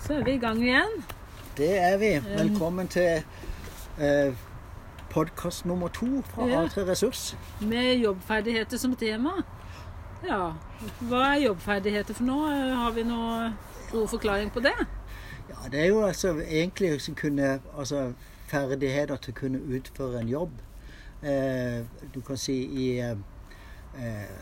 Så er vi i gang igjen. Det er vi. Velkommen til eh, podkast nummer to fra Ja. A3 Ressurs. Med jobbferdigheter som tema. Ja, hva er jobbferdigheter for noe? Har vi noe god forklaring på det? Ja, det er jo altså egentlig kunne Altså ferdigheter til å kunne utføre en jobb. Eh, du kan si i eh, eh,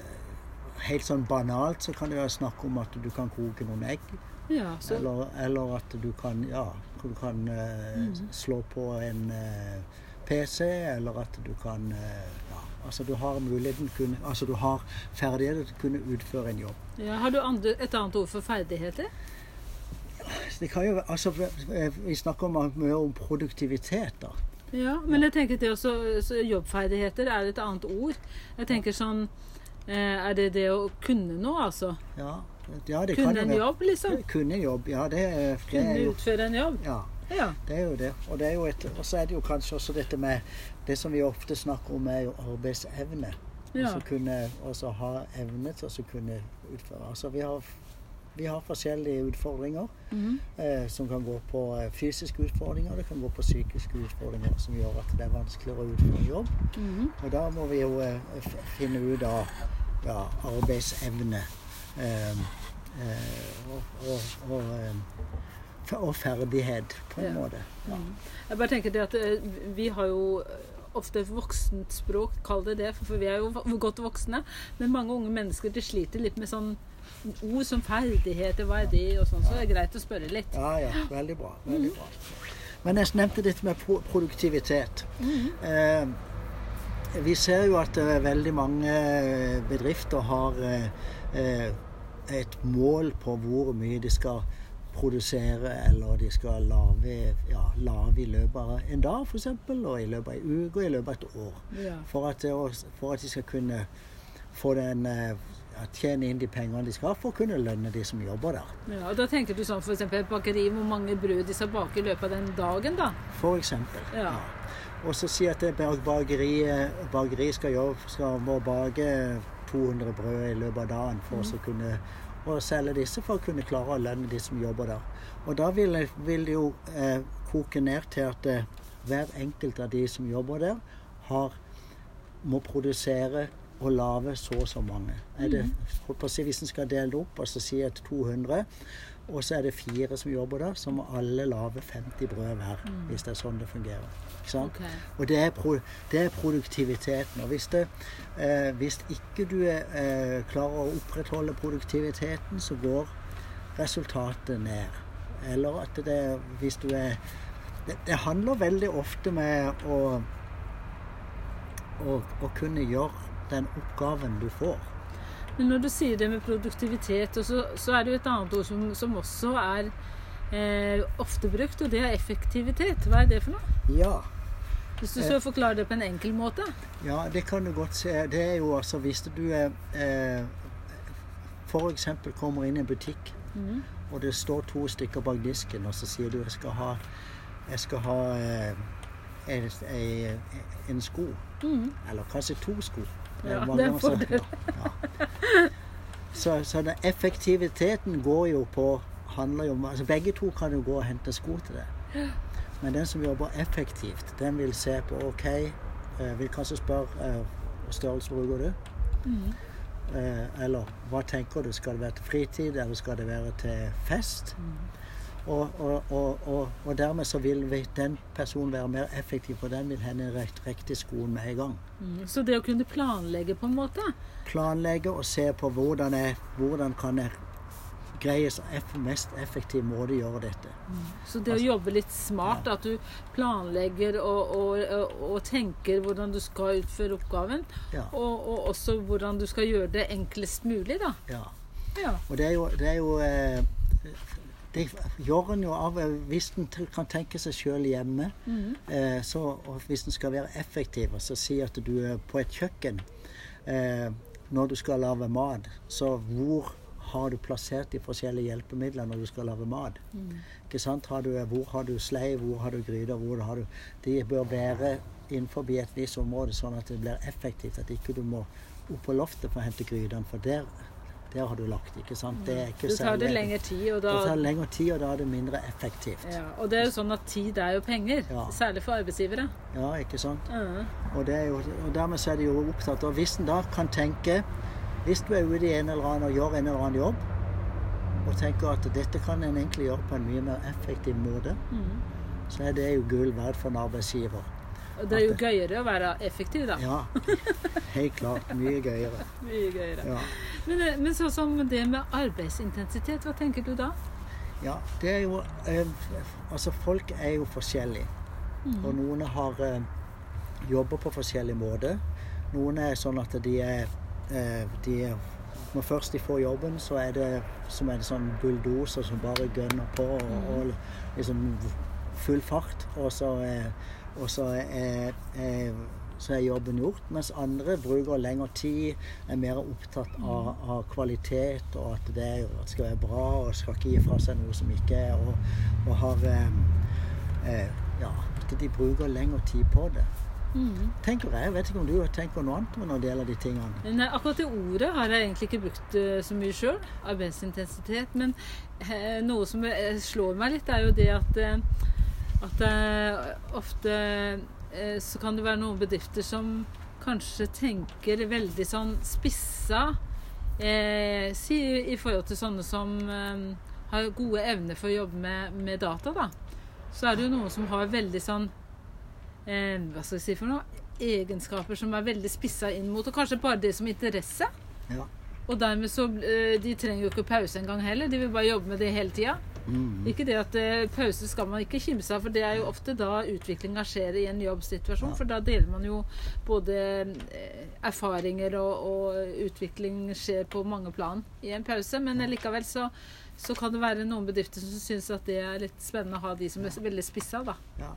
Helt sånn banalt så kan det være snakk om at du kan koke noen egg. Ja, så Eller, eller at du kan, ja, du kan mm. slå på en eh, PC, eller at du kan eh, ja, Altså du har muligheten kunne, altså du har ferdigheter til å kunne utføre en jobb. ja, Har du andre, et annet ord for ferdigheter? Det kan jo, altså, vi snakker mye om produktivitet, da. Ja, men jeg tenker det også, jobbferdigheter er et annet ord. Jeg tenker sånn eh, Er det det å kunne noe, altså? Ja, ja det Kunne en jobb, liksom? Kunne en jobb, ja. Det, det Kunne er jo utføre en jobb? ja, Ja. det er jo det. Og, det er jo et, og så er det jo kanskje også dette med Det som vi ofte snakker om, er jo arbeidsevne. Ja. så kunne også ha evne til å så kunne utføre. Altså vi har, vi har forskjellige utfordringer Mhm. eh, som kan gå på eh, fysiske utfordringer, det kan gå på psykiske utfordringer som gjør at det er vanskeligere å utføre jobb. Mhm. Og da må vi jo eh, finne ut av ja, arbeidsevne og, og, og, eh, og ferdighet, på en Ja. måte. Ja. Mm. Jeg bare tenker det at eh, vi har jo ofte et voksent språk, kall det det, for vi er jo godt voksne. Men mange unge mennesker de sliter litt med sånn ord som ferdigheter, hva er det, og sånn. Så det er greit å spørre litt. Ja, ja. Veldig bra. Veldig bra. Men jeg nevnte dette med pro produktivitet. Eh, vi ser jo at eh, veldig mange bedrifter har eh, eh, et mål på hvor mye de skal produsere, eller de skal lage, ja, lage i løpet av en dag f.eks., og i løpet av en uke og i løpet av et år. Ja. For at, for at de skal kunne få den eh, ja, tjene inn de pengene de skal for å kunne lønne de som jobber der. Ja, og da tenker du sånn f.eks. et bakeri, hvor mange brød de skal bake i løpet av den dagen, da. For eksempel. Ja. Og så si at det bak- bakeri, bakeri skal, jobbe, skal må bake 200 brød i løpet av dagen for å kunne og selge disse for å kunne klare å lønne de som jobber der. Og da vil, vil det jo eh, koke ned til at eh, hver enkelt av de som jobber der, har, må produsere og lage så og så mange. Er det, å si, hvis en skal dele det opp, og så si at 200, og så er det fire som jobber der, så må alle lage 50 brød hver. Hvis det er sånn det fungerer. Ikke sant? Ok. Og det er, pro, det er produktiviteten. Og hvis, det, eh, hvis ikke du er, eh, klarer å opprettholde produktiviteten, så går resultatet ned. Eller at det Hvis du er Det, det handler veldig ofte med å, å, å kunne gjøre den oppgaven du får. Men når du sier det med produktivitet, så, så er det jo et annet ord som, som også er eh, ofte brukt, og det er effektivitet. Hva er det for noe? Ja. Hvis du så forklarer det på en enkel måte. Ja, det kan du godt se. Det er jo altså hvis du er eh, f.eks. kommer inn i en butikk, Mhm. og det står to stykker bak disken, og så sier du jeg skal ha, jeg skal ha eh, en, en, sko. Mhm. Eller kanskje to sko. Ja, mange det er en så- fordel. Ja. Så, så den effektiviteten går jo på handler jo om, altså Begge to kan jo gå og hente sko til deg. Men den som jobber effektivt, den vil se på OK, eh, vil kanskje spørre eh, hva størrelse bruker du? Mm. Eh, eller hva tenker du? Skal det være til fritid, eller skal det være til fest? Og, og, og, og, og dermed så vil den personen være mer effektiv, for den vil hende riktig skoen med en gang. Mm, Så det å kunne planlegge på en måte Planlegge og se på hvordan, jeg, hvordan kan jeg greie så mest effektiv måte å gjøre dette. Så det å jobbe litt smart, at du planlegger og, og, og tenker hvordan du skal utføre oppgaven, Ja. og, og også hvordan du skal gjøre det enklest mulig, da. ja. Ja. Og det er jo, det er jo eh, Det gjør en jo av Hvis en kan tenke seg sjøl hjemme, mm. eh, så, og hvis en skal være effektiv, så si at du er på et kjøkken eh, når du skal lage mat, så hvor har du plassert de forskjellige hjelpemidlene når du skal lage mat? Ikke sant? Har du, hvor har du slei, hvor har du gryter, hvor har du De bør være innenfor et visst område, sånn at det blir effektivt. At ikke du må opp på loftet for å hente grytene, for der Der har du lagt, ikke sant. Det er ikke Så tar det lengre tid, og da Det tar lengre tid, og da er det mindre effektivt. ja, Og det er jo sånn at tid er jo penger. Ja. Særlig for arbeidsgivere. Ja, ikke sant. Ja. Og, det er jo, og dermed så er de jo opptatt av Hvis en da kan tenke Hvis du er ute i en eller annen og gjør en eller annen jobb, og tenker at dette kan en egentlig gjøre på en mye mer effektiv måte, Mm. så er det jo gull verdt for en arbeidsgiver. Og det er jo gøyere å være effektiv, da. Ja, helt klart. Mye gøyere. Mye gøyere. Ja. Men, eh, men sånn som det med arbeidsintensitet, hva tenker du da? Ja, det er jo eh, Altså, folk er jo forskjellige. Og noen har eh, jobber på forskjellig måte. Noen er sånn at de er, de er Når først de får jobben, så er det som en sånn bulldoser som bare gønner på og, og liksom full fart. Og så, og så er, er, så er jobben gjort. Mens andre bruker lengre tid, er mer opptatt av, av kvalitet og at det, at det skal være bra og skal ikke gi fra seg noe som ikke er. Og, og har eh, eh, Ja, at de bruker lengre tid på det. Mm. Tenker jeg. Jeg vet ikke om du tenker noe annet når det gjelder de tingene. Eh, akkurat det ordet har jeg egentlig ikke brukt eh, så mye sjøl. Arbeidsintensitet. Men eh, noe som eh, slår meg litt, er jo det at, at eh, ofte så kan det være noen bedrifter som kanskje tenker veldig sånn spissa eh, Si i forhold til sånne som eh, har gode evner for å jobbe med, med data, da. Så er det jo noen som har veldig sånn eh, Hva skal jeg si for noe? Egenskaper som er veldig spissa inn mot, og kanskje bare det som interesse. Ja. Og dermed så eh, De trenger jo ikke pause engang heller. De vil bare jobbe med det hele tida. Mm. Ikke det at eh, pause skal man ikke kimse av, for det er jo ofte da utviklinga skjer i en jobbsituasjon. For da deler man jo både eh, erfaringer og, og utvikling skjer på mange plan i en pause. Men likevel så, så kan det være noen bedrifter som syns at det er litt spennende å ha de som er veldig spissa, da. Ja.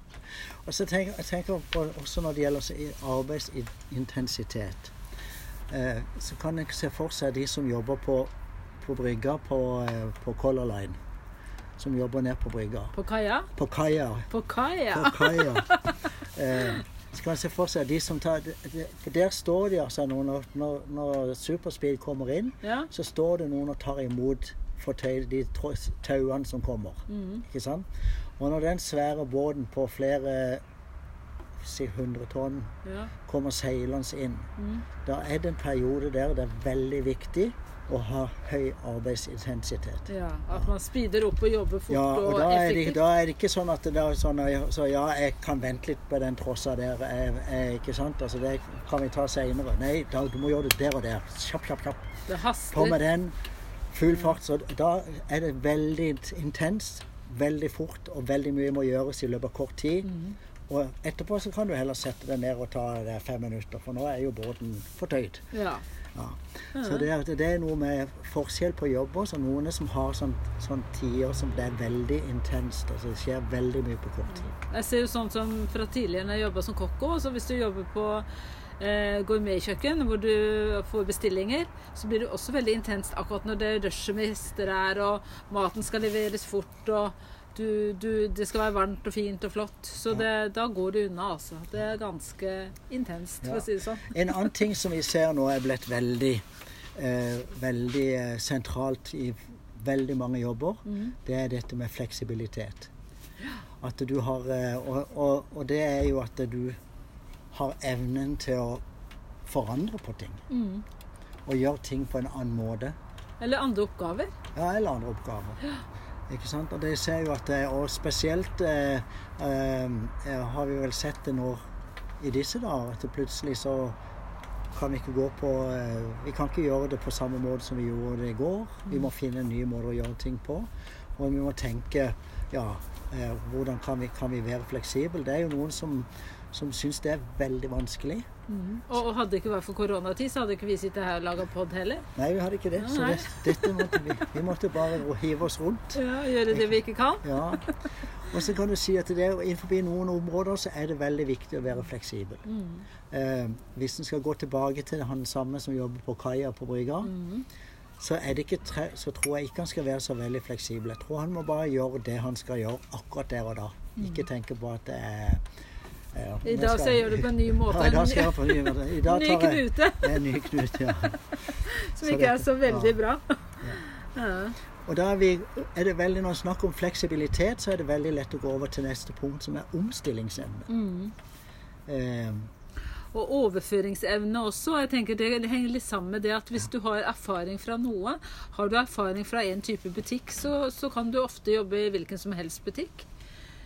Og så tenker jeg tenker på, også når det gjelder arbeidsintensitet, eh, så kan en se for seg de som jobber på, på brygga på, eh, på Color Line. Som jobber ned på brygga. På kaia? På kaia. På kaia! Eh, så kan man se for seg de som tar For der står de altså nå når, når, når Superspeed kommer inn, Ja. så står det noen og tar imot for tau, de tauene som kommer. Mm. Ikke sant? Og når den svære båten på flere si 100 tonn ja. kommer seilende inn, mm. da er det en periode der det er veldig viktig å ha høy arbeidsintensitet. ja. At man speeder opp og jobber fort Ja, og og da er, det, da er det ikke sånn at det er sånn Så ja, jeg kan vente litt på den trossa der. Jeg, jeg, ikke sant? Altså, det kan vi ta seinere. Nei, da, du må gjøre det der og der. Kjapp, kjapp, kjapp. Det På med den. Full fart. Så da er det veldig intenst, veldig fort, og veldig mye må gjøres i løpet av kort tid. Mhm. Og etterpå så kan du heller sette deg ned og ta det fem minutter, for nå er jo båten fortøyd. Ja. Ja. Så det er, det er noe med forskjell på jobber. Så noen som har sånn, sånn tider som det er veldig intenst. Altså det skjer veldig mye på kort tid. Jeg ser jo sånn som fra tidligere når jeg jobba som kokk òg. Så hvis du jobber på eh, gourmetkjøkken hvor du får bestillinger, så blir det også veldig intenst akkurat når det rushet mister er, og maten skal leveres fort, og du, du, det skal være varmt og fint og flott. Så det, da går det unna, altså. Det er ganske intenst, for å si det sånn. En annen ting som vi ser nå er blitt veldig, eh, veldig eh, sentralt i veldig mange jobber, mm. det er dette med fleksibilitet. At du har eh, og, og, og det er jo at du har evnen til å forandre på ting. Mm. Og gjøre ting på en annen måte. Eller andre oppgaver. Ja, eller andre oppgaver. Ikke sant? Og det ser jo at det, Og spesielt eh, eh, har vi vel sett det nå i disse dager, at plutselig så kan vi ikke gå på eh, Vi kan ikke gjøre det på samme måte som vi gjorde det i går. Vi må finne nye måter å gjøre ting på. Og vi må tenke ja, eh, hvordan kan vi, kan vi være fleksible. Det er jo noen som, som syns det er veldig vanskelig. Og, og hadde det ikke vært for koronatid, så hadde ikke vi sittet her og laga pod heller. Nei, vi hadde ikke det. Så det, dette måtte vi, vi måtte bare hive oss rundt. Ja, Gjøre det vi ikke kan. Ja. Og så kan du si at det, er- innenfor noen områder så er det veldig viktig å være fleksibel. Eh, hvis en skal gå tilbake til han samme som jobber på kaia på brygga, så, er det ikke tre, så tror jeg ikke han skal være så veldig fleksibel. Jeg tror han må bare gjøre det han skal gjøre akkurat der og da. Ikke tenke på at det er ja, I dag skal jeg gjøre det på en ny måte. Ja, i dag jeg på en ny måte. I dag Ny tar jeg- knute. Er en ny knute, ja. Som ikke er så veldig ja. bra. Ja. Og da er, vi, er det veldig, når vi snakker om fleksibilitet, så er det veldig lett å gå over til neste punkt, som er omstillingsevne. Mm. Eh, Og overføringsevne også. jeg tenker Det henger litt sammen med det at hvis du har erfaring fra noe, har du erfaring fra en type butikk, så, så kan du ofte jobbe i hvilken som helst butikk.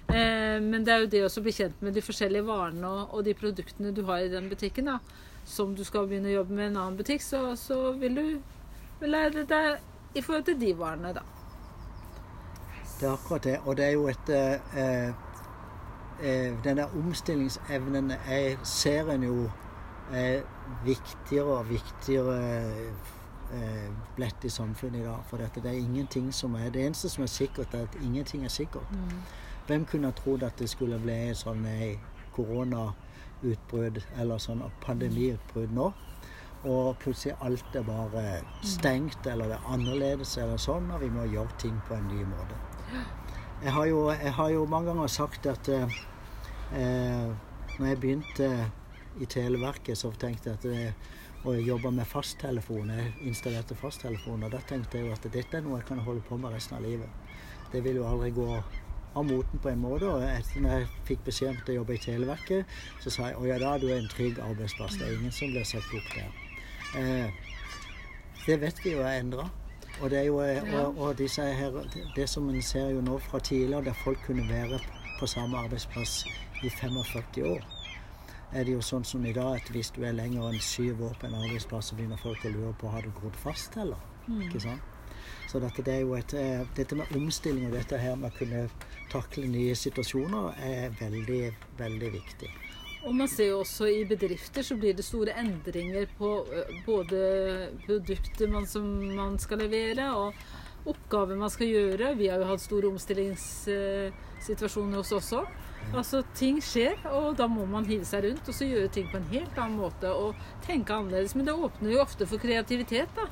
Eh, men det er jo det å bli kjent med de forskjellige varene og, og de produktene du har i den butikken. da. Som du skal begynne å jobbe med i en annen butikk, så, så vil du lære deg i forhold til de varene, da. Det er akkurat det. Og det er jo et eh, eh, Denne omstillingsevnen jeg ser en jo er viktigere og viktigere eh, blitt i samfunnet i dag. For dette, det er ingenting som er Det eneste som er sikkert, er at ingenting er sikkert. Hvem kunne trodd at det skulle bli et sånn eh, koronautbrudd eller sånn pandemiutbrudd nå? Og plutselig alt er bare stengt, eller det er annerledes, eller sånn, og vi må gjøre ting på en ny måte. Jeg har jo, jeg har jo mange ganger sagt at eh, eh, når jeg begynte i Televerket, så tenkte jeg at det, og jeg jobba med fasttelefon. Jeg installerte fasttelefon, og da tenkte jeg jo at dette er noe jeg kan holde på med resten av livet. Det vil jo aldri gå av moten på en måte. Og etter når jeg fikk beskjed om å jobbe i Televerket, så sa jeg å ja, da er du en trygg arbeidsplass. Det er ingen som blir sagt opp der. Eh, det vet vi jo er endra. Og det er jo eh, og, og her, det som en ser jo nå fra tidligere, der folk kunne være på samme arbeidsplass i 45 år, er det jo sånn som i dag at hvis du er lenger enn syv år på en arbeidsplass, så begynner folk å lure på har du grodd fast, eller? Ikke sant? Så dette, det er jo et, eh, dette med omstilling og dette her med å kunne takle nye situasjoner er veldig, veldig viktig. Og man ser jo også i bedrifter så blir det store endringer på både produkter man, som man skal levere, og oppgaver man skal gjøre. Vi har jo hatt store omstillingssituasjoner hos oss også. Altså, ting skjer, og da må man hive seg rundt og så gjøre ting på en helt annen måte og tenke annerledes. Men det åpner jo ofte for kreativitet, da.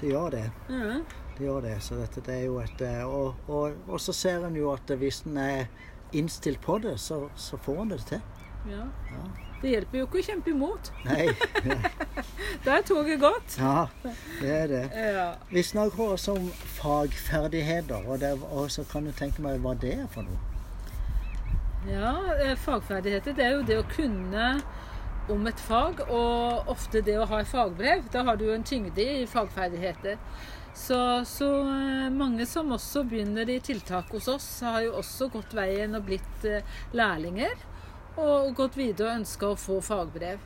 Det gjør det. Ja. Det gjør det. Så dette det er jo et eh, Og, og, og så ser en jo at hvis en er innstilt på det, så, så får en det til. Ja. Ja. Det hjelper jo ikke å kjempe imot. Nei. Da er toget gått. Ja, det er det. Ja. Vi snakker også om fagferdigheter, og, det, og så kan du tenke meg hva det er for noe. Ja, eh, fagferdigheter det er jo det å kunne om et fag, og ofte det å ha et fagbrev. Da har du jo en tyngde i fagferdigheter. Så, så eh, mange som også begynner i tiltak hos oss, har jo også gått veien og blitt eh, lærlinger. Og gått videre og ønska å få fagbrev.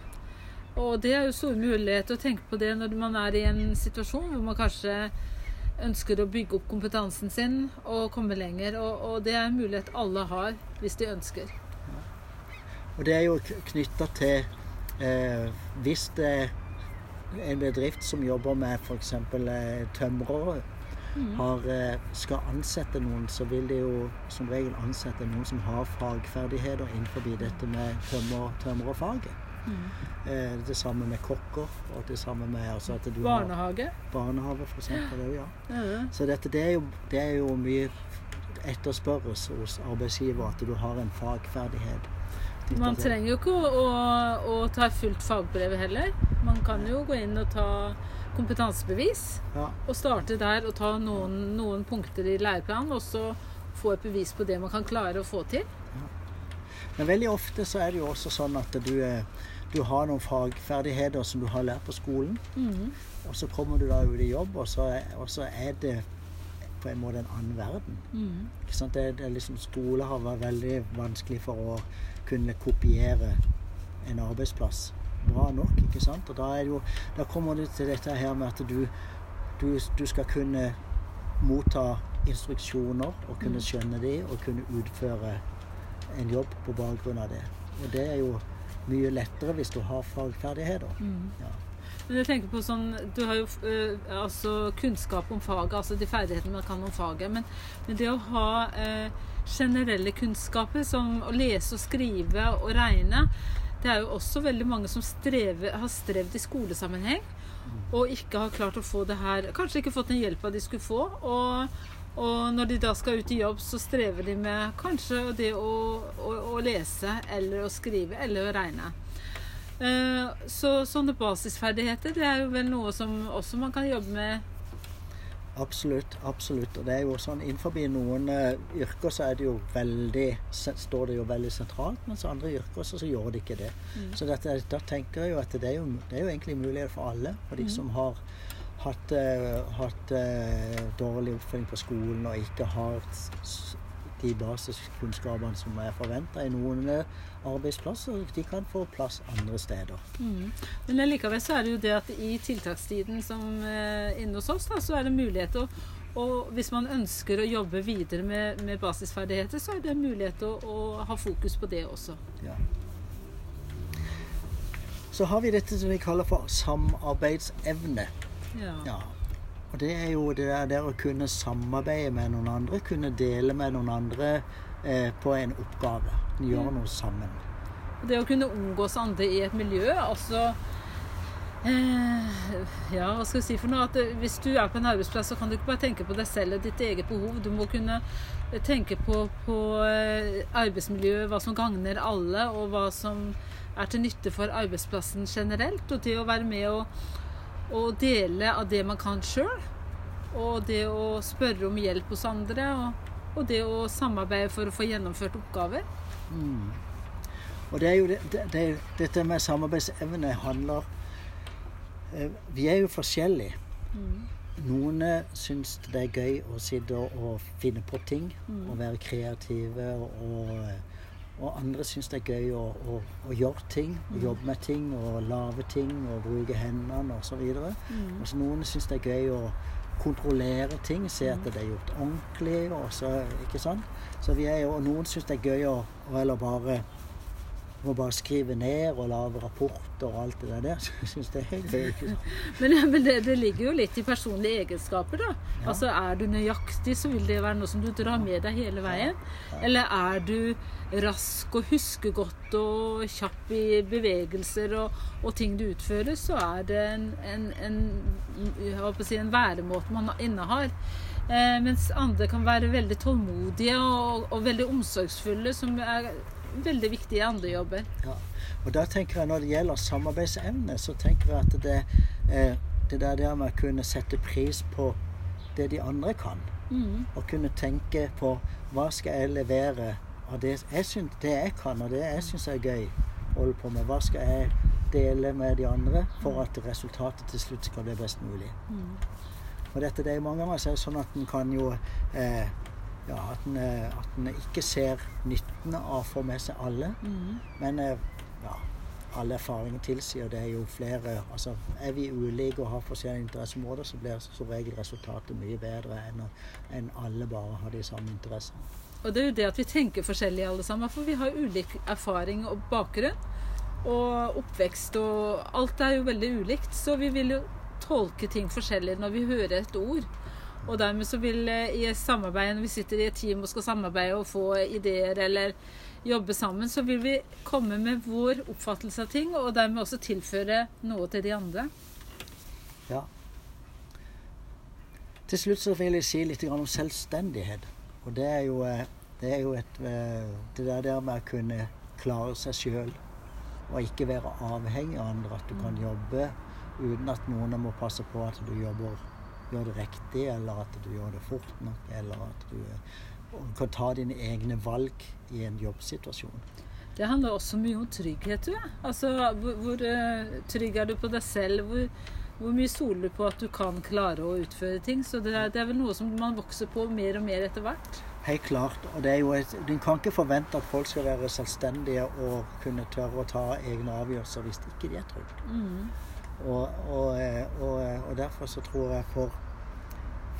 Og det er jo stor mulighet å tenke på det når man er i en situasjon hvor man kanskje ønsker å bygge opp kompetansen sin og komme lenger. Og, og det er en mulighet alle har hvis de ønsker. Og det er jo knytta til eh, Hvis det er en bedrift som jobber med f.eks. Eh, tømrere, har, eh, skal ansette noen, så vil de jo som regel ansette noen som har fagferdigheter innenfor dette med tømmer, tømrerfaget. Eh, det samme med kokker, og det samme med altså at du Barnehage. har barnehage, f.eks. Ja. Ja. Så dette, det, er jo, det er jo mye etterspørres hos arbeidsgiver at du har en fagferdighet. Man trenger jo ikke å, å, å ta fullt fagbrev heller. Man kan jo gå inn og ta kompetansebevis. Ja, Og starte der og ta noen, noen punkter i læreplanen, og så få et bevis på det man kan klare å få til. Men veldig ofte så er det jo også sånn at du, du har noen fagferdigheter som du har lært på skolen, Mhm. og så kommer du da ut i jobb, og så og så er det på en måte en annen verden. Mm sant? Det, det liksom Skole har vært veldig vanskelig for å kunne kopiere en arbeidsplass bra nok. ikke sant? Og da, er det jo, da kommer du til dette her med at du, du, du skal kunne motta instruksjoner og kunne skjønne de og kunne utføre en jobb på bakgrunn av det. Og det er jo mye lettere hvis du har fagferdigheter. Mm. Ja. Men jeg tenker på sånn, Du har jo eh, altså kunnskap om faget, altså de ferdighetene man kan om faget. Men, men det å ha eh, generelle kunnskaper som å lese og skrive og regne Det er jo også veldig mange som strever, har strevd i skolesammenheng og ikke har klart å få det her Kanskje ikke fått den hjelpa de skulle få. Og, og når de da skal ut i jobb, så strever de med kanskje det å, å, å lese eller å skrive eller å regne. Eh, Så sånne basisferdigheter det er jo vel noe som også man kan jobbe med. Absolutt. absolutt. Og det er jo sånn Innenfor noen uh, yrker så er det jo veldig, står det jo veldig sentralt, mens andre yrker så, så gjør det ikke det. Så dette, da tenker jeg jo at det er jo, det er jo egentlig mulighet for alle. For de som har hatt, uh, hatt uh, dårlig oppfølging på skolen og ikke har de basiskunnskapene som er forventa i noen eh, arbeidsplasser, de kan få plass andre steder. Men likevel så er det jo det at i tiltakstiden som eh, inne hos oss, da, så er det mulighet å og hvis man ønsker å jobbe videre med, med basisferdigheter, så er det mulighet til å, å ha fokus på det også. Ja. Så har vi dette som vi kaller for samarbeidsevne. Ja. Ja. Og det er jo det der, der å kunne samarbeide med noen andre, kunne dele med noen andre eh, på en oppgave. Gjøre noe sammen. Det å kunne omgås andre i et miljø, altså eh, Ja, hva skal jeg si for noe? At eh, hvis du er på en arbeidsplass, så kan du ikke bare tenke på deg selv og ditt eget behov. Du må kunne eh, tenke på, på arbeidsmiljøet, hva som gagner alle, og hva som er til nytte for arbeidsplassen generelt. Og det å være med og, og dele av det man kan sjøl. Og det å spørre om hjelp hos andre. Og, og det å samarbeide for å få gjennomført oppgaver. Og det er jo det, det, det, dette med samarbeidsevne handler eh, Vi er jo forskjellige. Noen eh, syns det er gøy å sitte og, finne på ting og være kreative. Og, og andre syns det er gøy å, å, å gjøre ting, å jobbe med ting og lage ting og bruke hendene osv. Mm. Og så noen syns det er gøy å kontrollere ting, se at det er gjort ordentlig. Og så, ikke sant? Så vi er jo, og noen syns det er gøy å, å eller bare å bare skrive ned og lage rapporter og alt det der. Så jeg syns det er helt ikke sånn. Men, men det, det ligger jo litt i personlige egenskaper, da. Altså Er du nøyaktig, så vil det være noe som du drar med deg hele veien. Eller er du rask og husker godt og kjapp i bevegelser og, og ting du utfører, så er det en, en, en, jeg si, en væremåte man innehar. Eh, mens andre kan være veldig tålmodige og, og veldig omsorgsfulle, som er veldig viktig i andre jobber. Ja. Og da tenker jeg Når det gjelder samarbeidsevne, så tenker jeg at det, eh, det der, der med å kunne sette pris på det de andre kan, og kunne tenke på hva skal jeg levere av det jeg, synes, det jeg kan, og det jeg syns er gøy å holde på med. Hva skal jeg dele med de andre for at resultatet til slutt skal bli best mulig. Og dette, det er mange ganger oss er sånn at en kan jo eh, ja, at en, eh, at en ikke ser nytten av å få med seg alle. Men eh, ja, alle erfaringer tilsier det er jo flere altså Er vi ulike og har forskjellige interesseområder, så blir som regel resultatet mye bedre enn, enn alle bare har de samme interessene. Og det er jo det at vi tenker forskjellig alle sammen, for vi har ulik erfaring og bakgrunn. Og oppvekst og Alt er jo veldig ulikt, så vi vil jo tolke ting forskjellig når vi hører et ord. Og dermed så vil eh, i samarbeid, når vi sitter i et team og skal samarbeide og få ideer eller jobbe sammen, så vil vi komme med vår oppfattelse av ting, og dermed også tilføre noe til de andre. Ja. Til slutt så vil jeg si litt om selvstendighet. Og det er jo, eh, det er jo et, eh, det der, der med å kunne klare seg sjøl. Og ikke være avhengig av andre. At du kan jobbe uten at noen må passe på at du jobber, gjør det riktig, eller at du gjør det fort nok, eller at du eh, kan ta dine egne valg i en jobbsituasjon. Det handler også mye om trygghet. Du. Altså, hvor, hvor eh, trygg er du på deg selv? Hvor, hvor mye stoler du på at du kan klare å utføre ting? Så det er, det er vel noe som man vokser på mer og mer etter hvert. Helt klart. Og det er jo et, du kan ikke forvente at folk skal være selvstendige og kunne tørre å ta egne avgjørelser hvis ikke de er trygge. Og, og, eh, og, og derfor så tror jeg for,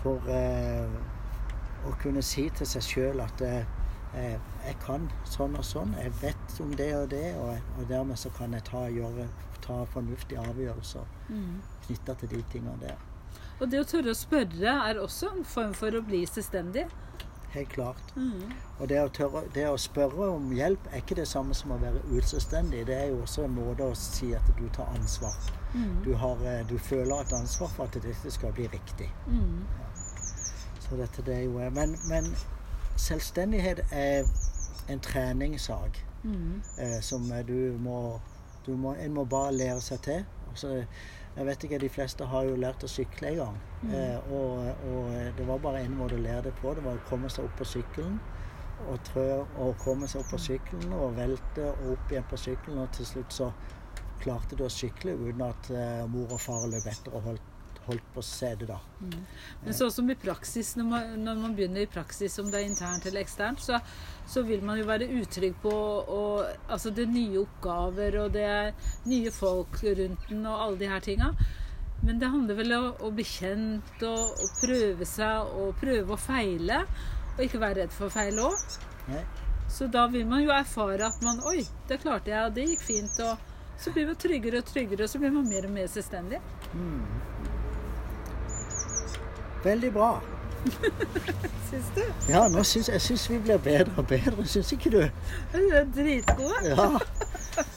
for eh, å kunne si til seg sjøl at eh, eh, jeg kan sånn og sånn, jeg vet om det og det, og, og dermed så kan jeg ta, gjøre, ta fornuftige avgjørelser knytta til de tingene der. Og det å tørre å spørre er også en form for å bli selvstendig. Helt klart. Og det å, tørre, det å spørre om hjelp er ikke det samme som å være uselvstendig. Det er jo også en måte å si at du tar ansvar. Du, har, eh, du føler et ansvar for at dette skal bli riktig. Ja. Så dette det er jo men, men selvstendighet er en treningssak eh, som du må Du må, en må bare lære seg til. Altså, jeg vet ikke, De fleste har jo lært å sykle en gang. Eh, og, og det var bare én måte å lære det på. Det var å komme seg opp på sykkelen og trø og komme seg opp på sykkelen og velte og opp igjen på sykkelen. Og til slutt så klarte du å sykle uten at eh, mor og far løp etter og holdt, holdt på setet, da. Men sånn som i praksis, når man, når man begynner i praksis, om det er internt eller eksternt, så, så vil man jo være utrygg på og, altså det er nye oppgaver, og det er nye folk rundt den, og alle de her tinga. Men det handler vel om å bli kjent og, og prøve seg og prøve å feile. Og ikke være redd for å feile òg. Så da vil man jo erfare at man Oi, det klarte jeg, og det gikk fint. Og så blir man tryggere og tryggere, og så blir man mer og mer selvstendig. Veldig bra. Syns du? Ja, syns jeg syns vi blir bedre og bedre. Syns ikke du? Vi er dritgode. Ja.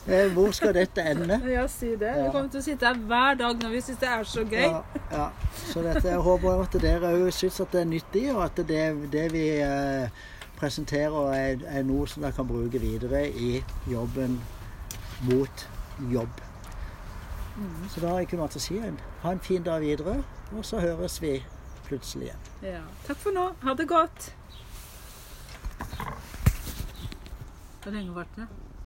Eh, Hvor skal dette ende? Ja, si det. Vi kommer til å sitte her hver dag når vi syns det er så gøy. Ja, ja. Så dette, jeg håper at dere òg syns at det er nyttig, og at det, det vi eh, presenterer, er, er noe som dere kan bruke videre i jobben mot jobb. Så da har jeg ikke noe annet å si enn ha en fin dag videre, og så høres vi plutselig igjen. Ja. Takk for nå. Ha det godt. Hvor lenge varte det?